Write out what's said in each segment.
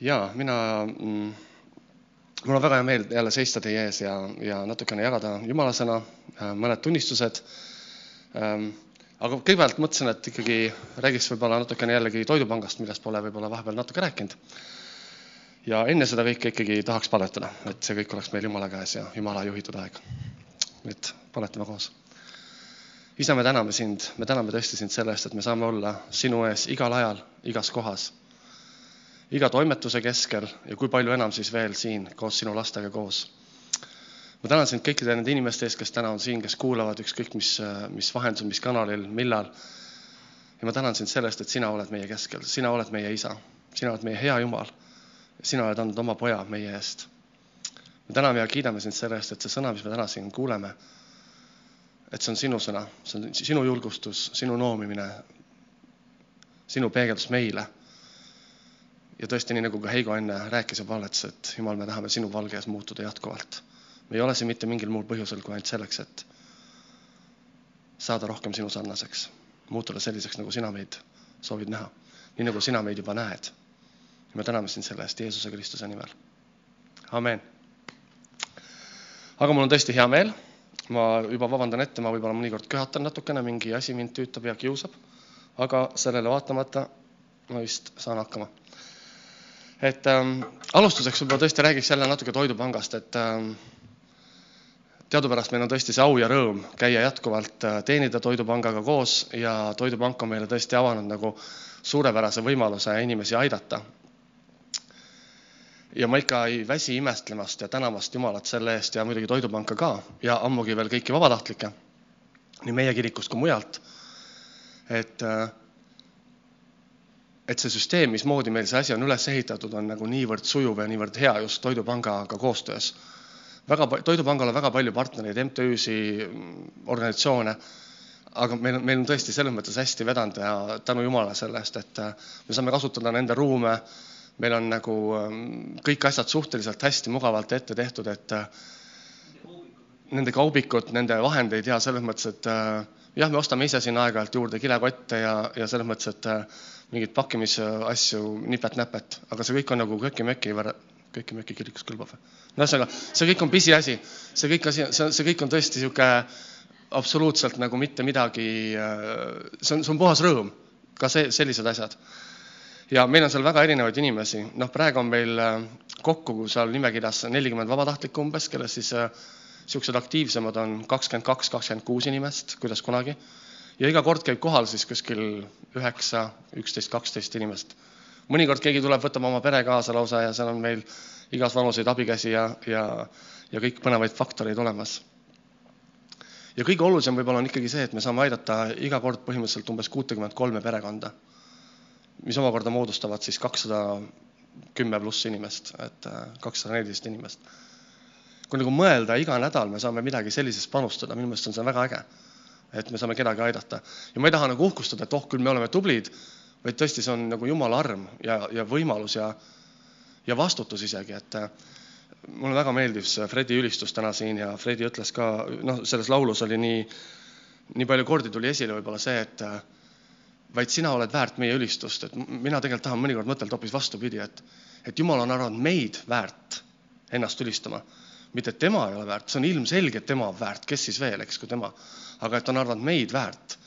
ja mina mm,, mul on väga hea meel jälle seista teie ees ja, ja natukene jagada Jumala sõna, mõned tunnistused ähm,. aga kõigepealt mõtlesin, et ikkagi räägiks võib-olla natukene jällegi Toidupangast, millest pole võib-olla vahepeal natuke rääkinud. ja enne seda kõike ikkagi tahaks palvetada, et see kõik oleks meil Jumala käes ja Jumala juhitud aeg. et palvetame koos. isa, me täname sind, me täname tõesti sind selle eest, et me saame olla sinu ees igal ajal, igas kohas iga toimetuse keskel ja kui palju enam siis veel siin koos sinu lastega koos. ma tänan sind kõikide nende inimeste eest, kes täna on siin, kes kuulavad ükskõik mis, mis vahendusel, mis kanalil, millal. ja ma tänan sind sellest, et sina oled meie keskel, sina oled meie isa, sina oled meie hea Jumal. sina oled andnud oma poja meie eest. me täname ja kiidame sind selle eest, et see sõna, mis me täna siin kuuleme, et see on sinu sõna, see on sinu julgustus, sinu noomimine, sinu peegeldus meile ja tõesti, nii nagu ka Heigo enne rääkis ja palvetas, et Jumal, me tahame sinu valge ees muutuda jätkuvalt. me ei ole siin mitte mingil muul põhjusel kui ainult selleks, et saada rohkem sinu sarnaseks, muutuda selliseks, nagu sina meid soovid näha, nii nagu sina meid juba näed. me täname sind selle eest Jeesuse Kristuse nimel. amen. aga mul on tõesti hea meel. ma juba vabandan ette, ma võib-olla mõnikord köhatan natukene, mingi asi mind tüütab ja kiusab. aga sellele vaatamata ma vist saan hakkama et ähm, alustuseks võib-olla tõesti räägiks jälle natuke Toidupangast, et ähm, teadupärast meil on tõesti see au ja rõõm käia jätkuvalt äh, teenida Toidupangaga koos ja Toidupank on meile tõesti avanud nagu suurepärase võimaluse inimesi aidata. ja ma ikka ei väsi imestlemast ja tänamast Jumalat selle eest ja muidugi Toidupanka ka ja ammugi veel kõiki vabatahtlikke, nii meie kirikust kui mujalt. et äh, et see süsteem, mismoodi meil see asi on üles ehitatud, on nagu niivõrd sujuv ja niivõrd hea just Toidupangaga koostöös. väga, Toidupangal on väga palju partnereid, MTÜ-si, organisatsioone, aga meil on, meil on tõesti selles mõttes hästi vedanud ja tänu Jumalale selle eest, et äh, me saame kasutada nende ruume, meil on nagu ähm, kõik asjad suhteliselt hästi mugavalt ette tehtud, et äh, nende kaubikud, nende vahendeid ja selles mõttes, et äh, jah, me ostame ise siin aeg-ajalt juurde kilekotte ja, ja selles mõttes, et mingeid pakkimisasju, nipet-näpet, aga see kõik on nagu köki-möki köki-möki kirikus kõlbab või? no ühesõnaga, see kõik on pisiasi, see kõik asi, see, see kõik on tõesti niisugune absoluutselt nagu mitte midagi, see on, see on puhas rõõm, ka see, sellised asjad. ja meil on seal väga erinevaid inimesi, noh, praegu on meil kokku seal nimekirjas nelikümmend vabatahtlikku umbes, kellest siis niisugused aktiivsemad on kakskümmend kaks, kakskümmend kuus inimest, kuidas kunagi ja iga kord käib kohal siis kuskil üheksa, üksteist, kaksteist inimest. mõnikord keegi tuleb, võtab oma pere kaasa lausa ja seal on meil igas vanuseid abikäsi ja, ja, ja kõik põnevaid faktoreid olemas. ja kõige olulisem võib-olla on ikkagi see, et me saame aidata iga kord põhimõtteliselt umbes kuutekümmet kolme perekonda, mis omakorda moodustavad siis kakssada kümme pluss inimest, et äh, kakssada neliteist inimest. kui nagu mõelda, iga nädal me saame midagi sellisest panustada, minu meelest on see väga äge et me saame kedagi aidata. ja ma ei taha nagu uhkustada, et oh, küll me oleme tublid, vaid tõesti, see on nagu jumala arm ja, ja võimalus ja, ja vastutus isegi, et äh, mulle väga meeldis Fredi ülistus täna siin ja Fredi ütles ka, noh, selles laulus oli nii, nii palju kordi tuli esile võib-olla see, et äh, vaid sina oled väärt meie ülistust, et mina tegelikult tahan mõnikord mõtelda hoopis vastupidi, et, et Jumal on arvanud meid väärt ennast ülistama. mitte, tema ei ole väärt, see on ilmselge, et tema on väärt, kes siis veel, eks, kui tema aga et on arvanud meid väärt.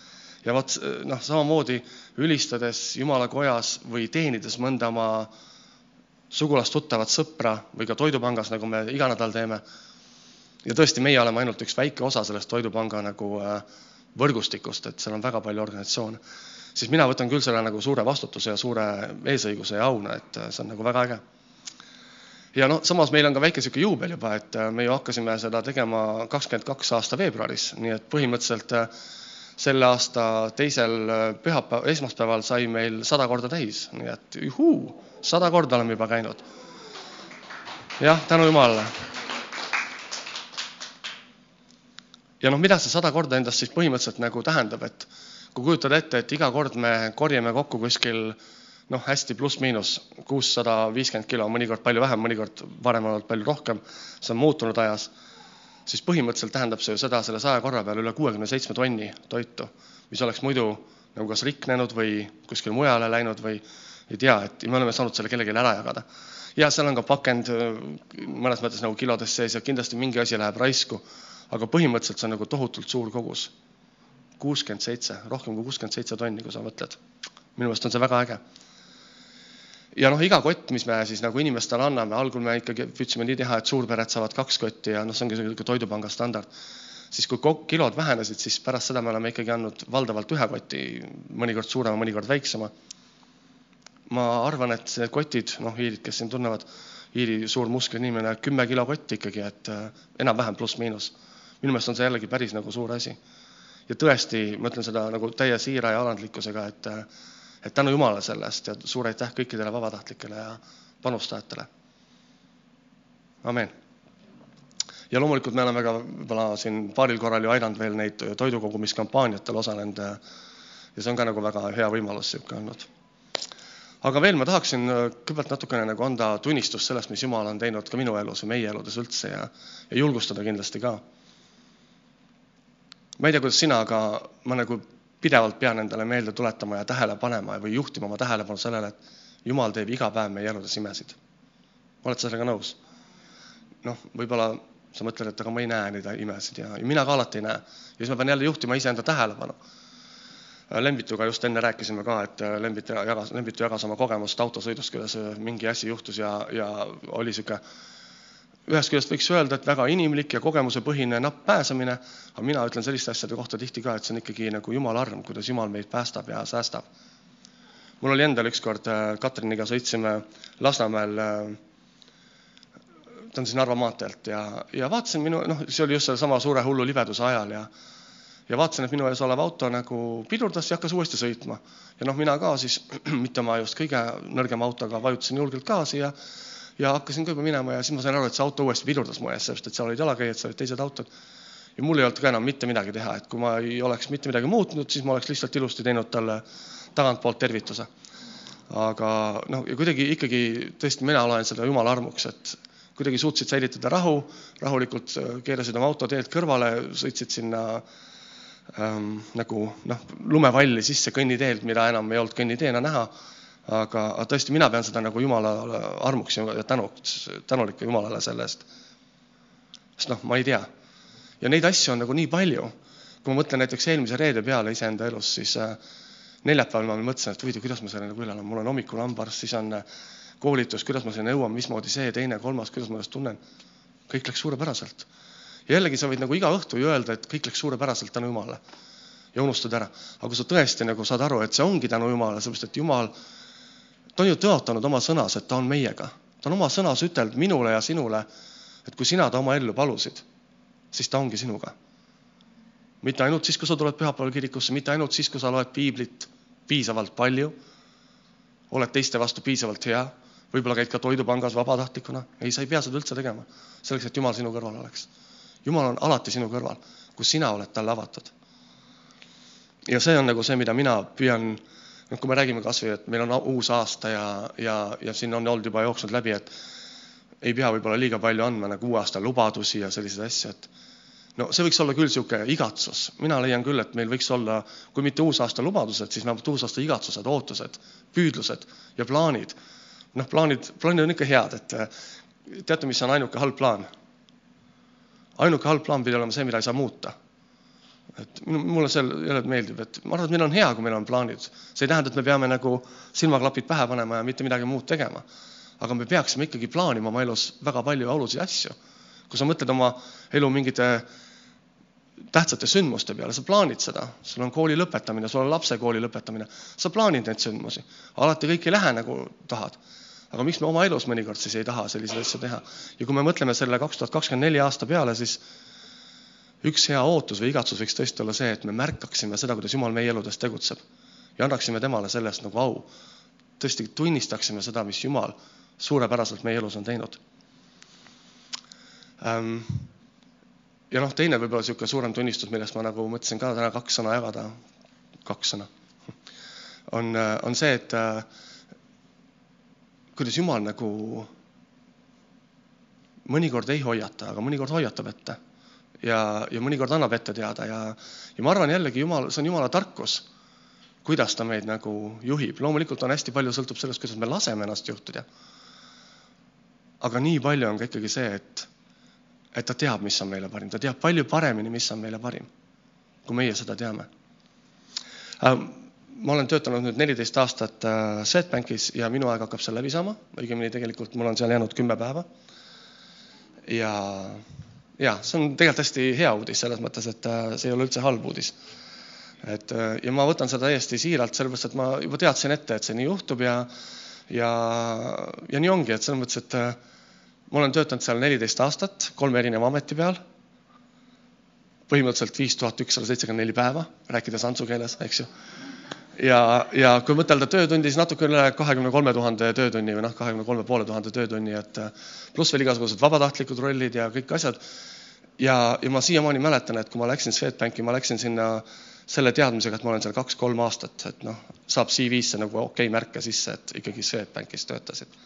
ja vot noh, samamoodi ülistades Jumala kojas või teenides mõnda oma sugulast, tuttavat, sõpra või ka Toidupangas, nagu me iga nädal teeme. ja tõesti, meie oleme ainult üks väike osa sellest Toidupanga nagu äh, võrgustikust, et seal on väga palju organisatsioone. siis mina võtan küll selle nagu suure vastutuse ja suure eesõiguse ja auna, et äh, see on nagu väga äge ja noh, samas meil on ka väike niisugune juubel juba, et äh, me ju hakkasime seda tegema kakskümmend kaks aasta veebruaris, nii et põhimõtteliselt äh, selle aasta teisel äh, pühapäeval, esmaspäeval sai meil sada korda täis, nii et juhuu, sada korda oleme juba käinud. jah, tänu Jumalale. ja noh, mida see sada korda endast siis põhimõtteliselt nagu tähendab, et kui kujutada ette, et iga kord me korjame kokku kuskil noh, hästi pluss-miinus kuussada viiskümmend kilo, mõnikord palju vähem, mõnikord varem olnud palju rohkem, see on muutunud ajas, siis põhimõtteliselt tähendab see ju seda selle saja korra peale üle kuuekümne seitsme tonni toitu, mis oleks muidu nagu kas riknenud või kuskile mujale läinud või ei tea, et me oleme saanud selle kellelegi ära jagada. ja seal on ka pakend mõnes mõttes nagu kilodes sees ja kindlasti mingi asi läheb raisku, aga põhimõtteliselt see on nagu tohutult suur kogus. kuuskümmend seitse, rohkem kui kuuskümmend seitse tonni, kui sa mõtled. minu meelest on see väga äge ja noh, iga kott, mis me siis nagu inimestele anname, algul me ikkagi püüdsime nii teha, et suurpered saavad kaks kotti ja noh, see ongi niisugune Toidupanga standard. siis kui kilod vähenesid, siis pärast seda me oleme ikkagi andnud valdavalt ühe koti, mõnikord suurema, mõnikord väiksema. ma arvan, et need kotid, noh, hiirid, kes siin tunnevad, hiiri suur musklinimene, kümme kilo kotti ikkagi, et äh, enam-vähem pluss-miinus. minu meelest on see jällegi päris nagu suur asi. ja tõesti, ma ütlen seda nagu täie siira ja alandlikkusega, et äh, et tänu Jumalale sellest ja suur aitäh kõikidele vabatahtlikele ja panustajatele. amen. ja loomulikult me oleme ka võib-olla siin paaril korral ju aidanud veel neid toidukogumiskampaaniatel osalenud ja see on ka nagu väga hea võimalus niisugune olnud. aga veel ma tahaksin kõigepealt natukene nagu anda tunnistust sellest, mis Jumal on teinud ka minu elus ja meie eludes üldse ja, ja julgustada kindlasti ka. ma ei tea, kuidas sina, aga ma nagu pidevalt pean endale meelde tuletama ja tähele panema või juhtima oma tähelepanu sellele, et Jumal teeb iga päev meie eludes imesid. oled sellega nõus? noh, võib-olla sa mõtled, et aga ma ei näe neid imesid ja, ja mina ka alati ei näe. ja siis ma pean jälle juhtima iseenda tähelepanu. Lembituga just enne rääkisime ka, et Lembit jagas, Lembitu jagas oma kogemust autosõidust, kuidas mingi asi juhtus ja, ja oli niisugune ühest küljest võiks öelda, et väga inimlik ja kogemusepõhine napp pääsemine, aga mina ütlen selliste asjade kohta tihti ka, et see on ikkagi nagu jumala arm, kuidas jumal meid päästab ja säästab. mul oli endal ükskord äh, Katriniga sõitsime Lasnamäel, äh, ta on siin Narva maanteelt ja, ja vaatasin minu, noh, see oli just sellesama suure hullu libeduse ajal ja ja vaatasin, et minu ees olev auto nagu pidurdas ja hakkas uuesti sõitma. ja noh, mina ka siis mitte oma just kõige nõrgema autoga vajutasin julgelt gaasi ja ja hakkasin ka juba minema ja siis ma sain aru, et see auto uuesti pidurdas mu ees, sest et seal olid jalakäijad, seal olid teised autod. ja mul ei olnud ka enam mitte midagi teha, et kui ma ei oleks mitte midagi muutnud, siis ma oleks lihtsalt ilusti teinud talle tagantpoolt tervituse. aga noh, ja kuidagi ikkagi tõesti mina loen seda jumala armuks, et kuidagi suutsid säilitada rahu, rahulikult äh, keerasid oma auto teelt kõrvale, sõitsid sinna ähm, nagu noh, lumevalli sisse kõnniteelt, mida enam ei olnud kõnniteena näha aga, aga tõesti, mina pean seda nagu Jumala armuks ja tänuks, tänulik Jumalale selle eest. sest noh, ma ei tea. ja neid asju on nagu nii palju. kui ma mõtlen näiteks eelmise reede peale iseenda elus, siis äh, neljapäeval ma mõtlesin, et huvitav, kuidas ma selle nagu üle elan, mul on hommikul hambaarst, siis on äh, koolitus, kuidas ma sinna jõuan, mismoodi see, teine, kolmas, kuidas ma ennast tunnen. kõik läks suurepäraselt. ja jällegi sa võid nagu iga õhtu ju öelda, et kõik läks suurepäraselt tänu Jumalale ja unustad ära. aga kui sa tõesti nagu saad aru, et see ongi tänu Jumalale, sellepärast et Jumal ta on ju tõotanud oma sõnas, et ta on meiega. ta on oma sõnas ütelnud minule ja sinule, et kui sina ta oma ellu palusid, siis ta ongi sinuga. mitte ainult siis, kui sa tuled pühapäeval kirikusse, mitte ainult siis, kui sa loed piiblit piisavalt palju, oled teiste vastu piisavalt hea, võib-olla käid ka Toidupangas vabatahtlikuna, ei, sa ei pea seda üldse tegema, selleks, et Jumal sinu kõrval oleks. Jumal on alati sinu kõrval, kus sina oled talle avatud. ja see on nagu see, mida mina püüan noh, kui me räägime kasvõi, et meil on uus aasta ja, ja, ja siin on olnud juba jooksnud läbi, et ei pea võib-olla liiga palju andma nagu uue aasta lubadusi ja selliseid asju, et no see võiks olla küll niisugune igatsus, mina leian küll, et meil võiks olla, kui mitte uusaasta lubadused, siis vähemalt uusaasta igatsused, ootused, püüdlused ja plaanid. noh, plaanid, plaanid on ikka head, et teate, mis on ainuke halb plaan? ainuke halb plaan pidi olema see, mida ei saa muuta et mulle see jälle meeldib, et ma arvan, et meil on hea, kui meil on plaanid. see ei tähenda, et me peame nagu silmaklapid pähe panema ja mitte midagi muud tegema. aga me peaksime ikkagi plaanima oma elus väga palju olulisi asju. kui sa mõtled oma elu mingite tähtsate sündmuste peale, sa plaanid seda, sul on kooli lõpetamine, sul on lapse kooli lõpetamine, sa plaanid neid sündmusi. alati kõik ei lähe nagu tahad. aga miks me oma elus mõnikord siis ei taha selliseid asju teha? ja kui me mõtleme selle kaks tuhat kakskümmend neli aasta peale, siis üks hea ootus või igatsus võiks tõesti olla see, et me märkaksime seda, kuidas Jumal meie eludes tegutseb ja annaksime temale selle eest nagu au. tõesti tunnistaksime seda, mis Jumal suurepäraselt meie elus on teinud. Ehm, ja noh, teine võib-olla niisugune suurem tunnistus, millest ma nagu mõtlesin ka täna kaks sõna jagada, kaks sõna, on, on see, et äh, kuidas Jumal nagu mõnikord ei hoiata, aga mõnikord hoiatab ette ja, ja mõnikord annab ette teada ja, ja ma arvan jällegi Jumal, see on Jumala tarkus. kuidas ta meid nagu juhib. loomulikult on hästi palju sõltub sellest, kuidas me laseme ennast juhtida. aga nii palju on ka ikkagi see, et, et ta teab, mis on meile parim, ta teab palju paremini, mis on meile parim, kui meie seda teame. Ähm, ma olen töötanud nüüd neliteist aastat äh, Swedbankis ja minu aeg hakkab seal läbi saama, õigemini tegelikult mul on seal jäänud kümme päeva. ja, ja see on tegelikult hästi hea uudis selles mõttes, et äh, see ei ole üldse halb uudis et äh, ja ma võtan seda täiesti siiralt, sellepärast et ma juba teadsin ette, et see nii juhtub ja ja, ja nii ongi, et selles mõttes, et äh, ma olen töötanud seal neliteist aastat kolme erineva ameti peal. põhimõtteliselt viis tuhat ükssada seitsekümmend neli päeva, rääkides antsu keeles, eks ju. Ja, ja kui mõtelda töötundi, siis natuke üle kahekümne kolme tuhande töötunni või noh, kahekümne kolme poole tuhande töötunni, et äh, pluss veel igasugused vabatahtlikud rollid ja kõik asjad. ja, ja ma siiamaani mäletan, et kui ma läksin Swedbanki, ma läksin sinna selle teadmisega, et ma olen seal kaks-kolm aastat, et noh, saab CV-sse nagu okei okay märke sisse, et ikkagi Swedbankis töötasid.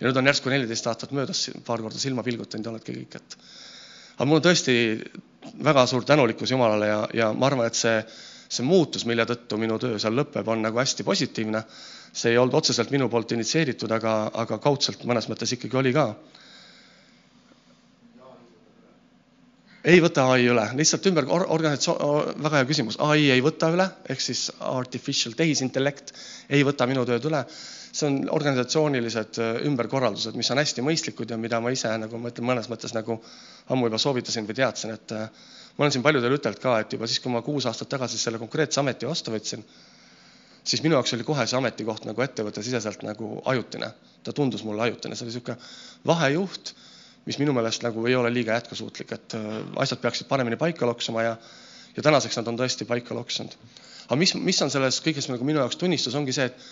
ja nüüd on järsku neliteist aastat möödas, paar korda silma pilgutanud ja oledki kõik, et aga mul on tõesti väga suur tänulikkus Jumalale ja, ja ma arvan, et see, see muutus, mille tõttu minu töö seal lõpeb, on nagu hästi positiivne. see ei olnud otseselt minu poolt initsieeritud, aga, aga kaudselt mõnes mõttes ikkagi oli ka ei võta ai üle, lihtsalt ümber or, organisatsioon, väga hea küsimus, ai ei võta üle, ehk siis artificial tehisintellekt ei võta minu tööd üle. see on organisatsioonilised äh, ümberkorraldused, mis on hästi mõistlikud ja mida ma ise nagu ma ütlen mõnes mõttes nagu ammu juba soovitasin või teadsin, et äh, ma olen siin paljudele ütelnud ka, et juba siis, kui ma kuus aastat tagasi selle konkreetse ameti vastu võtsin, siis minu jaoks oli kohe see ametikoht nagu ettevõttesiseselt nagu ajutine. ta tundus mulle ajutine, see oli niisugune vahejuht mis minu meelest nagu ei ole liiga jätkusuutlik, et äh, asjad peaksid paremini paika loksuma ja, ja tänaseks nad on tõesti paika loksunud. aga mis, mis on selles kõiges nagu minu jaoks tunnistus, ongi see, et,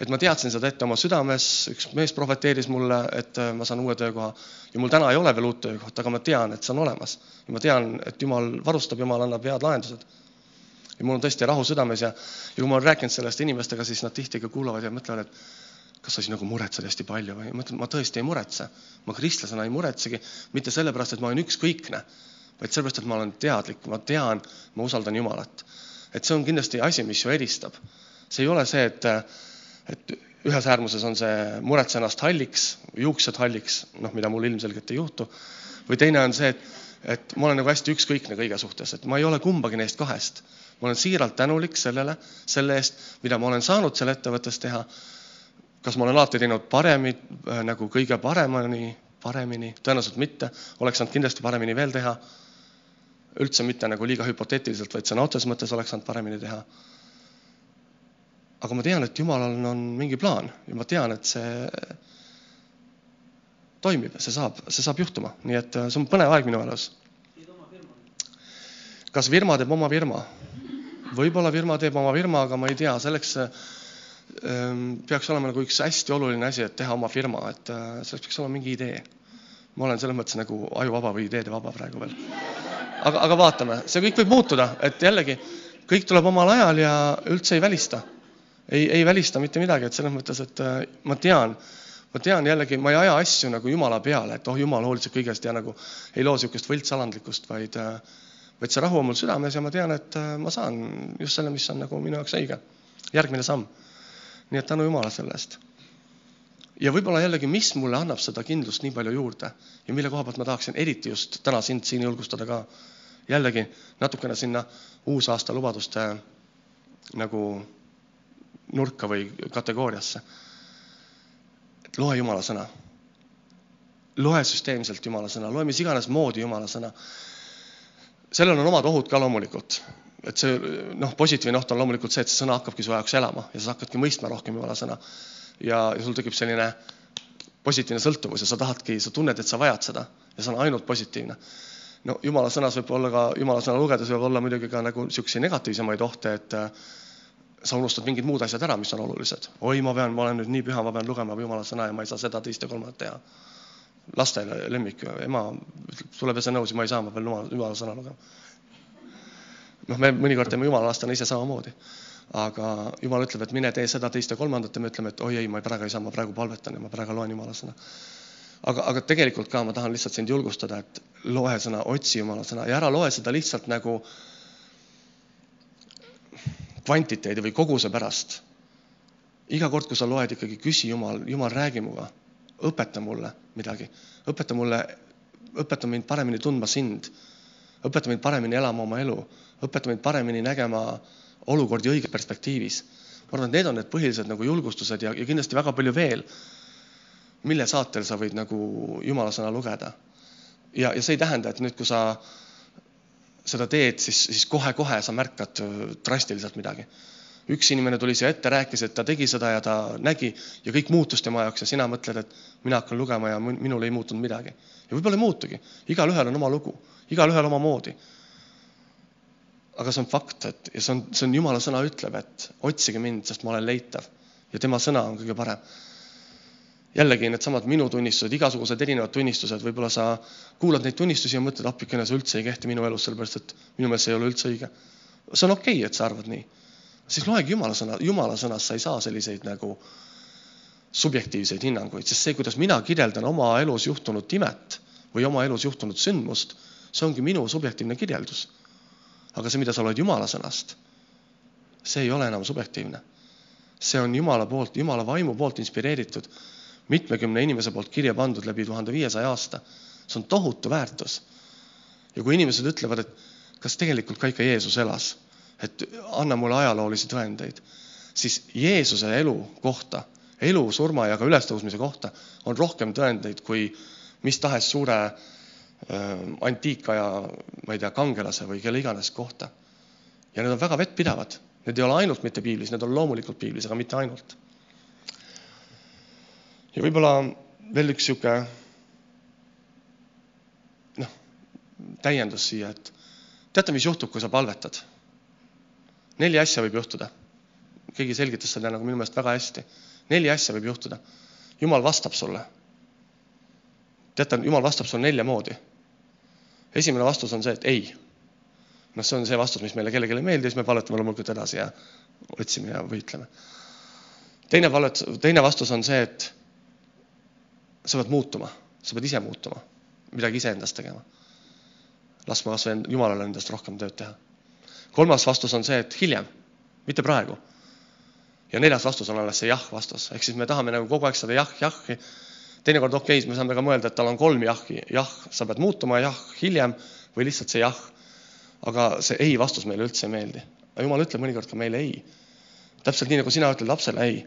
et ma teadsin seda ette oma südames, üks mees prohveteeris mulle, et äh, ma saan uue töökoha ja mul täna ei ole veel uut töökohta, aga ma tean, et see on olemas. ja ma tean, et Jumal varustab, Jumal annab head lahendused. ja mul on tõesti rahu südames ja, ja kui ma olen rääkinud sellest inimestega, siis nad tihti ka kuulavad ja mõtlevad, et kas sa siis nagu muretsed hästi palju või? ma ütlen, ma tõesti ei muretse. ma kristlasena ei muretsegi, mitte sellepärast, et ma olen ükskõikne, vaid sellepärast, et ma olen teadlik, ma tean, ma usaldan Jumalat. et see on kindlasti asi, mis ju eristab. see ei ole see, et, et ühes äärmuses on see muretse ennast halliks, juuksed halliks, noh, mida mul ilmselgelt ei juhtu, või teine on see, et, et ma olen nagu hästi ükskõikne kõige suhtes, et ma ei ole kumbagi neist kahest. ma olen siiralt tänulik sellele, selle eest, mida ma olen saanud seal ettevõttes teha kas ma olen alati teinud paremini, äh, nagu kõige paremini, paremini, tõenäoliselt mitte, oleks saanud kindlasti paremini veel teha. üldse mitte nagu liiga hüpoteetiliselt, vaid sõna otseses mõttes oleks saanud paremini teha. Aga ma tean, et Jumalal on mingi plaan ja ma tean, et see toimib, see saab, see saab juhtuma, nii et äh, see on põnev aeg minu elus. kas firma teeb oma firma? võib-olla firma teeb oma firma, aga ma ei tea, selleks Ehm, peaks olema nagu üks hästi oluline asi, et teha oma firma, et äh, selleks peaks olema mingi idee. ma olen selles mõttes nagu ajuvaba või ideedevaba praegu veel. aga, aga vaatame, see kõik võib muutuda, et jällegi kõik tuleb omal ajal ja üldse ei välista. Ei, ei välista mitte midagi, et selles mõttes, et äh, ma tean, ma tean jällegi, ma ei aja asju nagu jumala peale, et oh, jumal hoolitseb kõigest ja nagu ei loo niisugust võltsalandlikkust, vaid, äh, vaid see rahu on mul südames ja ma tean, et ma saan just selle, mis on nagu minu jaoks õige. järgmine samm nii et tänu Jumala selle eest. ja võib-olla jällegi, mis mulle annab seda kindlust nii palju juurde ja mille koha pealt ma tahaksin eriti just täna sind siin julgustada ka. jällegi natukene sinna uusaasta lubaduste nagu nurka või kategooriasse. loe Jumala sõna. loe süsteemselt Jumala sõna, loe mis iganes moodi Jumala sõna. sellel on omad ohud ka loomulikult et see noh, positiivne oht on loomulikult see, et see sõna hakkabki su jaoks elama ja sa hakkadki mõistma rohkem Jumala sõna. ja, sul tekib selline positiivne sõltuvus ja sa tahadki, sa tunned, et sa vajad seda ja see on ainult positiivne. no Jumala sõnas võib olla ka, Jumala sõna lugedes võib olla muidugi ka nagu niisuguseid negatiivsemaid ohte, et sa unustad mingid muud asjad ära, mis on olulised. oi, ma pean, ma olen nüüd nii püha, ma pean lugema Jumala sõna ja ma ei saa seda, teist ja kolmandat teha. lastele lemmik, ema ütleb, tule pese nõusi, ma ei saa, ma pean Jumala, Jumala sõna lugema noh, me mõnikord teeme jumala lastena ise samamoodi. aga jumal ütleb, et mine tee seda, teist ja kolmandat ja me ütleme, et oi ei, ma praegu ei saa, ma praegu palvetan ja ma praegu loen jumala sõna. aga, aga tegelikult ka ma tahan lihtsalt sind julgustada, et loe sõna, otsi jumala sõna ja ära loe seda lihtsalt nagu kvantiteedi või koguse pärast. iga kord, kui sa loed, ikkagi küsi Jumal, Jumal, räägi minuga, õpeta mulle midagi, õpeta mulle, õpeta mind paremini tundma sind, õpeta mind paremini elama oma elu, õpeta mind paremini nägema olukordi õiges perspektiivis. ma arvan, et need on need põhilised nagu julgustused ja, ja kindlasti väga palju veel, mille saatel sa võid nagu Jumala sõna lugeda. ja, ja see ei tähenda, et nüüd, kui sa seda teed, siis, siis kohe-kohe sa märkad drastiliselt midagi. üks inimene tuli siia ette, rääkis, et ta tegi seda ja ta nägi ja kõik muutus tema jaoks ja sina mõtled, et mina hakkan lugema ja minul ei muutunud midagi. ja võib-olla ei muutugi, igalühel on oma lugu, igalühel omamoodi. aga see on fakt, et ja see on, see on Jumala sõna ütleb, et otsige mind, sest ma olen leitav ja tema sõna on kõige parem jällegi needsamad minu tunnistused, igasugused erinevad tunnistused, võib-olla sa kuulad neid tunnistusi ja mõtled, appikene, see üldse ei kehti minu elus, sellepärast et minu meelest see ei ole üldse õige. see on okei okay,, et sa arvad nii. siis loegi Jumala sõna, Jumala sõnas sa ei saa selliseid nagu subjektiivseid hinnanguid, sest see, kuidas mina kirjeldan oma elus juhtunud imet või oma elus juhtunud sündmust, see ongi minu subjektiivne kirjeldus. aga see, mida sa loed Jumala sõnast, see ei ole enam subjektiivne. see on Jumala poolt, Jumala vaimu poolt inspireeritud mitmekümne inimese poolt kirja pandud läbi tuhande viiesaja aasta. see on tohutu väärtus. ja kui inimesed ütlevad, et kas tegelikult ka ikka Jeesus elas, et anna mulle ajaloolisi tõendeid, siis Jeesuse elu kohta, elu, surma ja ka ülestõusmise kohta on rohkem tõendeid kui mis tahes suure äh, antiikaja, ma ei tea, kangelase või kelle iganes kohta. ja need on väga vettpidavad, need ei ole ainult mitte piiblis, need on loomulikult piiblis, aga mitte ainult ja võib-olla veel üks sihuke noh, täiendus siia, et teate, mis juhtub, kui sa palvetad? neli asja võib juhtuda. keegi selgitas seda nagu minu meelest väga hästi. neli asja võib juhtuda. jumal vastab sulle. teate, jumal vastab sulle nelja moodi. esimene vastus on see, et ei. noh, see on see vastus, mis meile kellelegi ei meeldi, siis me palvetame loomulikult edasi ja otsime ja võitleme. teine palvet, teine vastus on see, et sa pead muutuma, sa pead ise muutuma, midagi iseendast tegema. laskma kas või Jumalale endast rohkem tööd teha. kolmas vastus on see, et hiljem, mitte praegu. ja neljas vastus on alles see jah vastus, ehk siis me tahame nagu kogu aeg seda jah, jahhi. teinekord okei okay,, me saame ka mõelda, et tal on kolm jahhi, jah, sa pead muutuma, jah, hiljem või lihtsalt see jah. aga see ei vastus meile üldse ei meeldi. Jumal ütleb mõnikord ka meile ei. täpselt nii, nagu sina ütled lapsele ei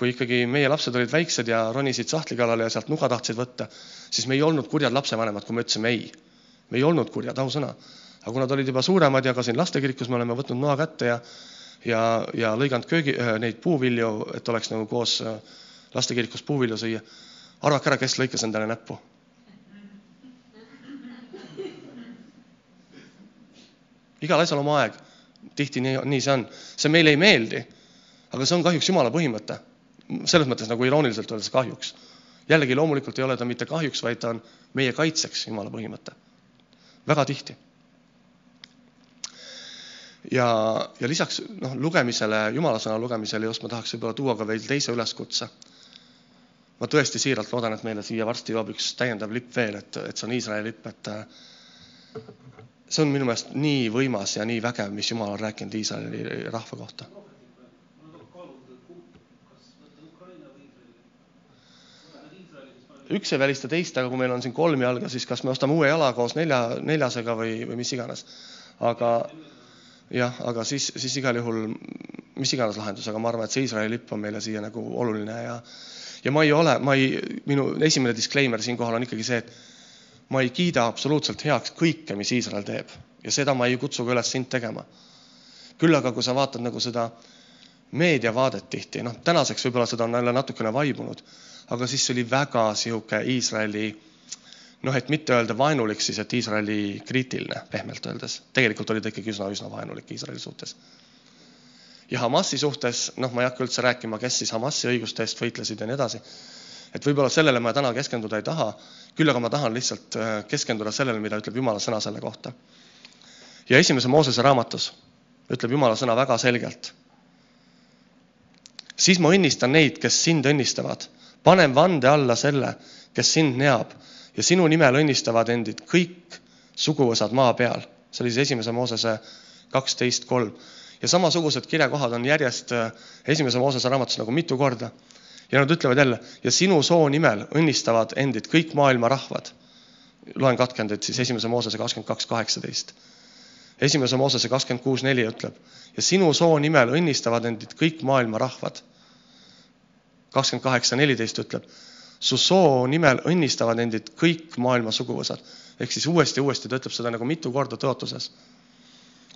kui ikkagi meie lapsed olid väiksed ja ronisid sahtli kallale ja sealt nuga tahtsid võtta, siis me ei olnud kurjad lapsevanemad, kui me ütlesime ei. me ei olnud kurjad, ausõna. aga kui nad olid juba suuremad ja ka siin lastekirikus me oleme võtnud noa kätte ja ja, ja lõiganud köögi, äh, neid puuvilju, et oleks nagu koos äh, lastekirikus puuvilju süüa. arvake ära, kes lõikas endale näppu? igal asjal oma aeg. tihti nii, nii see on. see meile ei meeldi, aga see on kahjuks Jumala põhimõte selles mõttes nagu irooniliselt öeldes kahjuks. jällegi loomulikult ei ole ta mitte kahjuks, vaid ta on meie kaitseks, Jumala põhimõte. väga tihti. ja, ja lisaks noh, lugemisele, Jumala sõna lugemisele just ma tahaks võib-olla tuua ka veel teise üleskutse. ma tõesti siiralt loodan, et meile siia varsti jõuab üks täiendav lipp veel, et, et see on Iisraeli lipp, et see on minu meelest nii võimas ja nii vägev, mis Jumal on rääkinud Iisraeli rahva kohta üks ei välista teist, aga kui meil on siin kolm jalga, siis kas me ostame uue jala koos nelja, neljasega või, või mis iganes. aga jah, aga siis, siis igal juhul mis iganes lahendus, aga ma arvan, et see Iisraeli lipp on meile siia nagu oluline ja ja ma ei ole, ma ei, minu esimene disclaimer siinkohal on ikkagi see, et ma ei kiida absoluutselt heaks kõike, mis Iisrael teeb ja seda ma ei kutsu ka üles sind tegema. küll aga, kui sa vaatad nagu seda meediavaadet tihti, noh, tänaseks võib-olla seda on jälle natukene vaibunud aga siis oli väga sihuke Iisraeli noh, et mitte öelda vaenulik, siis et Iisraeli kriitiline, pehmelt öeldes. tegelikult oli ta ikkagi üsna-üsna vaenulik Iisraeli suhtes. ja Hamasi suhtes, noh, ma ei hakka üldse rääkima, kes siis Hamasi õiguste eest võitlesid ja nii edasi. et võib-olla sellele ma täna keskenduda ei taha, küll aga ma tahan lihtsalt äh, keskenduda sellele, mida ütleb Jumala sõna selle kohta. ja esimese Moosese raamatus ütleb Jumala sõna väga selgelt. Siis ma õnnistan neid, kes sind õnnistavad panen vande alla selle, kes sind neab ja sinu nimel õnnistavad endid kõik suguvõsad maa peal. see oli siis esimese Moosese kaksteist kolm. ja samasugused kirjakohad on järjest äh, esimese Moosese raamatus nagu mitu korda. ja nad ütlevad jälle, ja sinu soo nimel õnnistavad endid kõik maailma rahvad. loen katkendeid siis esimese Moosese kakskümmend kaks, kaheksateist. esimese Moosese kakskümmend kuus, neli ütleb ja sinu soo nimel õnnistavad endid kõik maailma rahvad. kakskümmend kaheksa, neliteist ütleb su soo nimel õnnistavad endid kõik maailma suguvõsad. ehk siis uuesti ja uuesti ta ütleb seda nagu mitu korda tõotuses.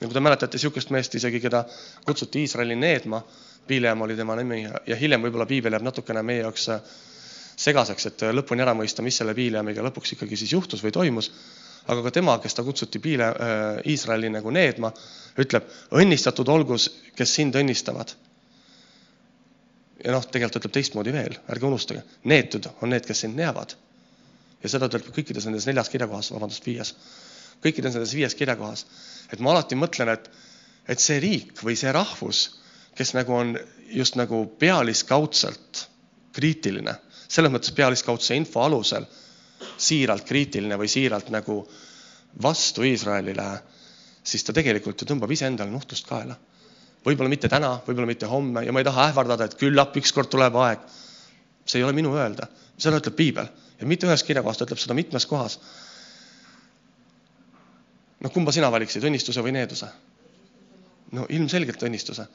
ja kui te mäletate niisugust meest isegi, keda kutsuti Iisraeli needma, Piileam oli tema nimi ja, ja hiljem võib-olla piibel jääb natukene meie jaoks segaseks, et lõpuni ära mõista, mis selle Piileamiga lõpuks ikkagi siis juhtus või toimus. Aga ka tema, kes ta kutsuti Piile äh,, Iisraeli nagu needma, ütleb, õnnistatud olgu, kes sind õnnistavad ja noh, tegelikult ütleb teistmoodi veel, ärge unustage, neetud on need, kes sind neavad. ja seda ütleb kõikides nendes neljas kirjakohas, vabandust, viies. kõikides nendes viies kirjakohas. et ma alati mõtlen, et, et see riik või see rahvus, kes nagu on just nagu pealiskaudselt kriitiline, selles mõttes pealiskaudse info alusel siiralt kriitiline või siiralt nagu vastu Iisraelile, siis ta tegelikult ju tõmbab iseendale nuhtlust kaela võib-olla mitte täna, võib-olla mitte homme ja ma ei taha ähvardada, et küllap ükskord tuleb aeg. see ei ole minu öelda, seda ütleb piibel ja mitte ühes kirjakohas, ta ütleb seda mitmes kohas. noh, kumba sina valiksid, õnnistuse või needuse? no ilmselgelt õnnistuse.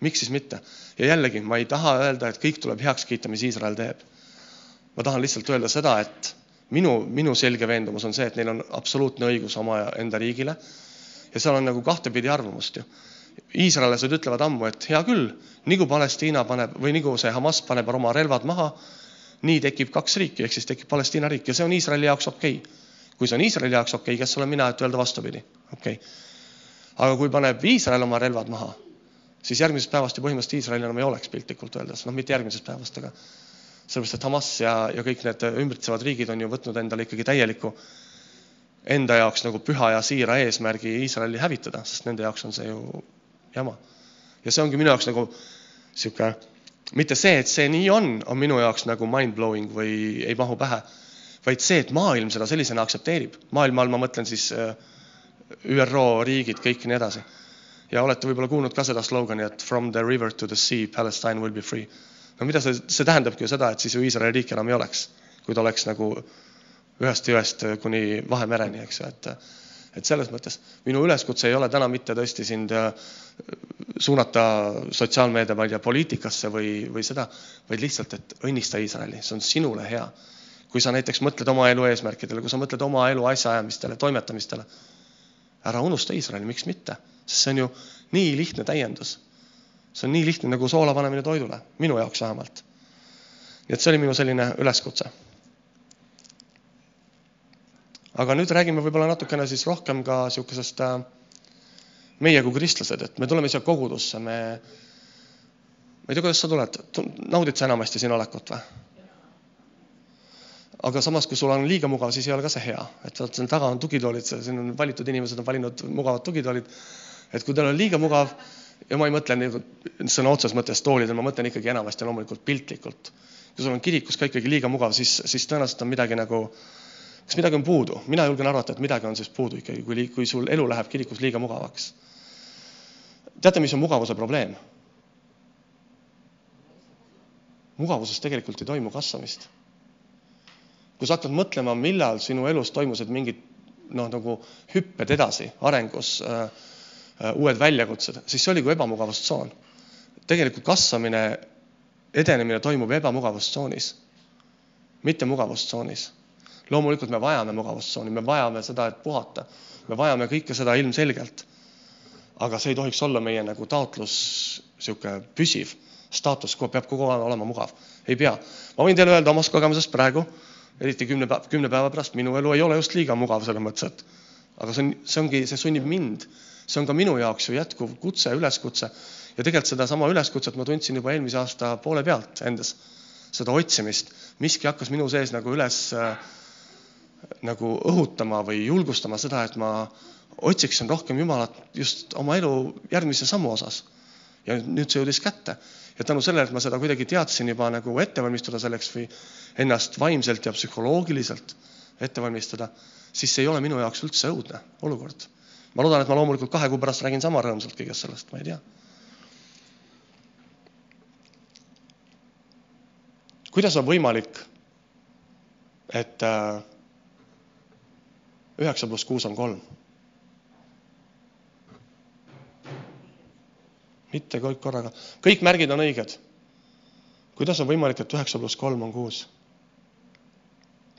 miks siis mitte? ja jällegi, ma ei taha öelda, et kõik tuleb heaks kiita, mis Iisrael teeb. ma tahan lihtsalt öelda seda, et minu, minu selge veendumus on see, et neil on absoluutne õigus oma enda riigile. ja seal on nagu kahtepidi arvamust ju. Iisraellased ütlevad ammu, et hea küll, nii kui Palestiina paneb või nii kui see Hamas paneb oma relvad maha, nii tekib kaks riiki, ehk siis tekib Palestiina riik. Ja see on Iisraeli jaoks okei. Okay.. kui see on Iisraeli jaoks okei okay,, kes olen mina, et öelda vastupidi, okei. Okay.. aga kui paneb Iisrael oma relvad maha, siis järgmisest päevast ju põhimõtteliselt Iisraeli enam ei oleks piltlikult öeldes, noh, mitte järgmisest päevast, aga sellepärast, et Hamas ja, ja kõik need ümbritsevad riigid on ju võtnud endale ikkagi täieliku enda jaoks nagu püha ja siira eesmärgi Iisraeli hävitada, sest nende jaoks on see ju jama. ja see ongi minu jaoks nagu sihuke, mitte see, et see nii on, on minu jaoks nagu mind-blowing või ei mahu pähe, vaid see, et maailm seda sellisena aktsepteerib. maailma all ma mõtlen siis äh, ÜRO riigid, kõik nii edasi. ja olete võib-olla kuulnud ka seda slogani, et from the river to the sea, Palestine will be free. No mida see, see tähendabki ju seda, et siis ju Iisraeli riiki enam ei oleks, kui ta oleks nagu ühest jõest kuni Vahemereni, eks ju, et et selles mõttes minu üleskutse ei ole täna mitte tõesti sind äh, suunata sotsiaalmeedia, ma ei tea, poliitikasse või, või seda, vaid lihtsalt, et õnnista Iisraeli, see on sinule hea. kui sa näiteks mõtled oma elu eesmärkidele, kui sa mõtled oma elu asjaajamistele, toimetamistele, ära unusta Iisraeli, miks mitte, sest see on ju nii lihtne täiendus. See on nii lihtne nagu soola panemine toidule, minu jaoks vähemalt. nii et see oli minu selline üleskutse aga nüüd räägime võib-olla natukene siis rohkem ka niisugusest äh, meie kui kristlased, et me tuleme siia kogudusse, me, ma ei tea, kuidas sa tuled, naudid sa enamasti siin olekut või? aga samas, kui sul on liiga mugav, siis ei ole ka see hea, et vaat seal taga on tugitoolid, siin on valitud inimesed on valinud mugavad tugitoolid. et kui teil on liiga mugav ja ma ei mõtle sõna otseses mõttes toolidel, ma mõtlen ikkagi enamasti loomulikult piltlikult. kui sul on kirikus ka ikkagi liiga mugav, siis, siis tõenäoliselt on midagi nagu kas midagi on puudu? mina julgen arvata, et midagi on siis puudu ikkagi, kui, kui sul elu läheb kirikus liiga mugavaks. teate, mis on mugavuse probleem? mugavuses tegelikult ei toimu kasvamist. kui sa hakkad mõtlema, millal sinu elus toimusid mingid noh, nagu hüpped edasi arengus äh, uued väljakutsed, siis see oli kui ebamugavustsoon. tegelikult kasvamine, edenemine toimub ebamugavustsoonis, mitte mugavustsoonis loomulikult me vajame mugavustsooni, me vajame seda, et puhata. me vajame kõike seda ilmselgelt. aga see ei tohiks olla meie nagu taotlus, niisugune püsiv staatus peab kogu aeg olema mugav. ei pea. ma võin teile öelda omast kogemusest praegu, eriti kümne päeva, kümne päeva pärast, minu elu ei ole just liiga mugav selles mõttes, et aga see on, see ongi, see sunnib mind, see on ka minu jaoks ju jätkuv kutse, üleskutse ja tegelikult sedasama üleskutset ma tundsin juba eelmise aasta poole pealt endas, seda otsimist, miski hakkas minu sees nagu üles äh, nagu õhutama või julgustama seda, et ma otsiksin rohkem Jumalat just oma elu järgmise sammu osas. ja nüüd see jõudis kätte ja tänu sellele, et ma seda kuidagi teadsin juba nagu ette valmistuda selleks või ennast vaimselt ja psühholoogiliselt ette valmistada, siis see ei ole minu jaoks üldse õudne olukord. Ma loodan, et ma loomulikult kahe kuu pärast räägin sama rõõmsalt kõigest sellest, ma ei tea. kuidas on võimalik, et äh, üheksa pluss kuus on kolm? mitte kõik korraga, kõik märgid on õiged. kuidas on võimalik, et üheksa pluss kolm on kuus?